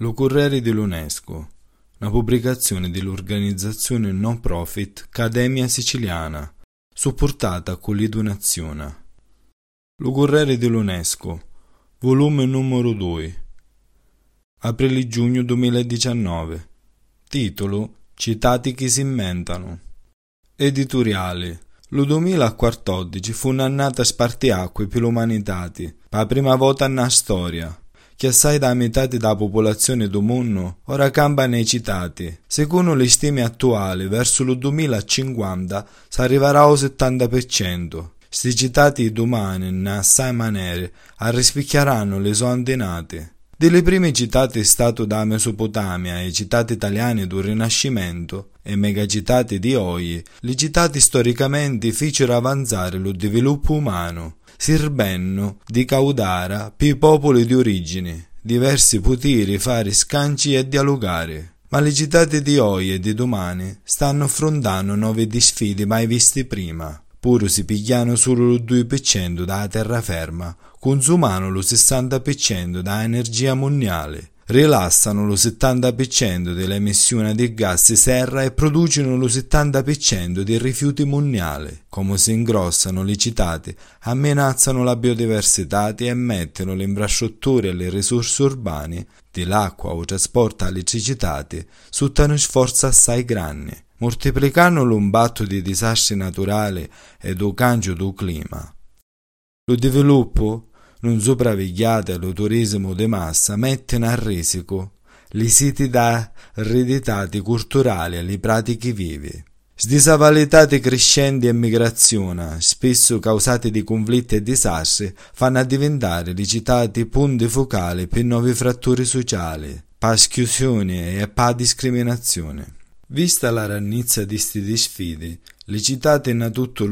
Lo Corriere dell'UNESCO, una pubblicazione dell'organizzazione non profit Accademia Siciliana, supportata con le donazioni. Lo Corriere dell'UNESCO, volume numero 2, aprile-giugno 2019, titolo Citati che si inventano. Editoriale Lo 2014 fu un'annata spartiacque per l'umanità, la prima volta nella storia che assai da metà della popolazione del mondo ora campa nei citati. Secondo le stime attuali, verso il 2050 si arriverà al 70%. Sti citati domani, in assai maniere, arrispicchieranno le sue antenate. Delle prime citate stato da Mesopotamia e citate italiane del Rinascimento e megacitate di oggi, le citate storicamente fecero avanzare lo sviluppo umano Sirbenno di Caudara per popoli di origine, diversi poteri fare scanci e dialogare. Ma le citate di oggi e di domani stanno affrontando nuove sfide mai viste prima. Pure si pigliano solo il 2% dalla terraferma, consumano lo 60% da energia mondiale rilassano lo 70% delle emissioni di gas serra e producono lo 70% dei rifiuti mondiali. Come si ingrossano le citate, ammenazzano la biodiversità e mettono le infrastrutture e le risorse urbane, dell'acqua o trasporto elettricità, sotto uno sforzo assai grande, moltiplicando l'impatto di disastri naturali e do cambio del clima. Lo sviluppo non sopravvigliate allo turismo di massa mettono a risico i siti da ereditati culturali e le pratiche vive. Sdisavalitate crescenti e migrazione, spesso causate di conflitti e disastri, fanno diventare le citati punti focali per nuovi fratture sociali, per schiusione e per discriminazione. Vista la rannizza di sti sfide, le citate in tutto il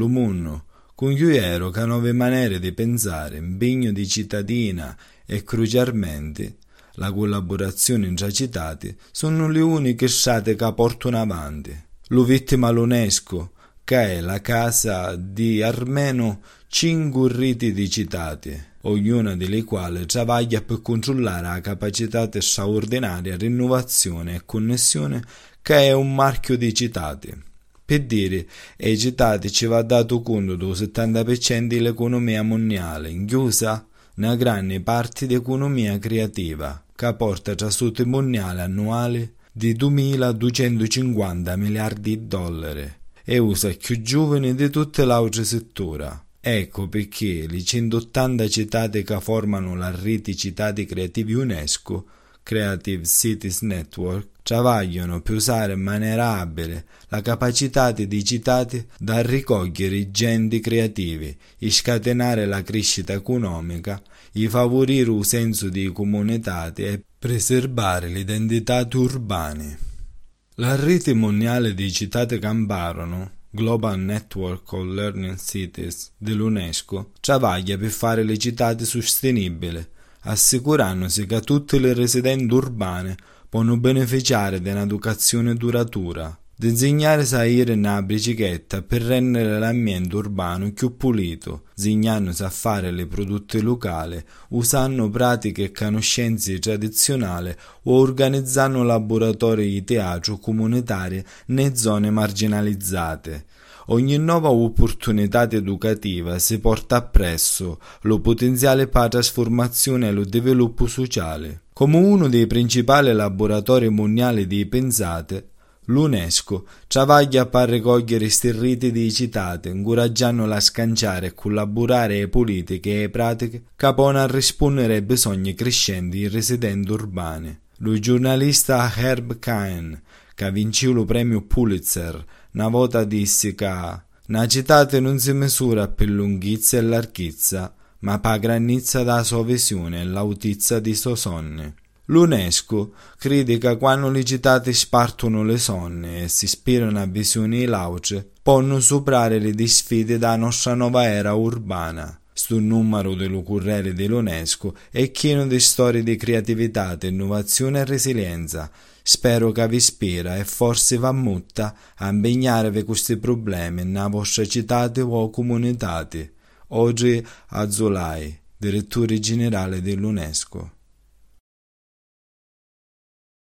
con cui ero che nuove maniere di pensare, impegno di cittadina e crucialmente la collaborazione tra citati sono le uniche strade che portano avanti. Lo vittima l'UNESCO, che è la casa di almeno cinque riti di citati, ognuna delle quali lavora per controllare la capacità straordinaria di innovazione e connessione che è un marchio di citati. Per dire, ai citati ci va dato conto del 70% dell'economia mondiale, inclusa una grande parte dell'economia creativa, che porta tra sotto mondiale annuale di 2.250 miliardi di dollari e usa più giovani di tutte le altre settori. Ecco perché le 180 citate che formano la rete Cittati Creativi UNESCO Creative Cities Network travagliano per usare in maniera abile la capacità dei citati da ricogliere i geni creativi, scatenare la crescita economica, e favorire il senso di comunità e preservare l'identità urbane. La rete mondiale di citate camparono Global Network of Learning Cities dell'UNESCO travaglia per fare le citate sostenibili assicurandosi che tutte le residenti urbane possono beneficiare di un'educazione duratura. Disegnare saire una bicicletta per rendere l'ambiente urbano più pulito, disegnandosi a fare le prodotte locali, usando pratiche e conoscenze tradizionali o organizzando laboratori di teatro comunitari nelle zone marginalizzate Ogni nuova opportunità educativa si porta appresso lo potenziale per la trasformazione e lo sviluppo sociale. Come uno dei principali laboratori mondiali di pensate, l'UNESCO travaglia per raccogliere questi riti di citate, incoraggiandola a scanciare e collaborare alle politiche e pratiche che a rispondere ai bisogni crescenti dei residenti urbani. Lo giornalista Herb Cain, che ha vinto il premio Pulitzer una volta dissi che una città non si misura per lunghezza e larghezza, ma sua visione e l'autizza di suo sonno. L'UNESCO che quando le città spartono le sonne e si ispirano a visioni lauce, possono superare le sfide della nostra nuova era urbana. Sto numero dello Corriere dell'UNESCO è pieno di storie di creatività, innovazione e resilienza. Spero che vi ispira e forse va mutta a impegnarvi questi problemi nella vostra città o comunità. Oggi Azzolai, direttore generale dell'UNESCO.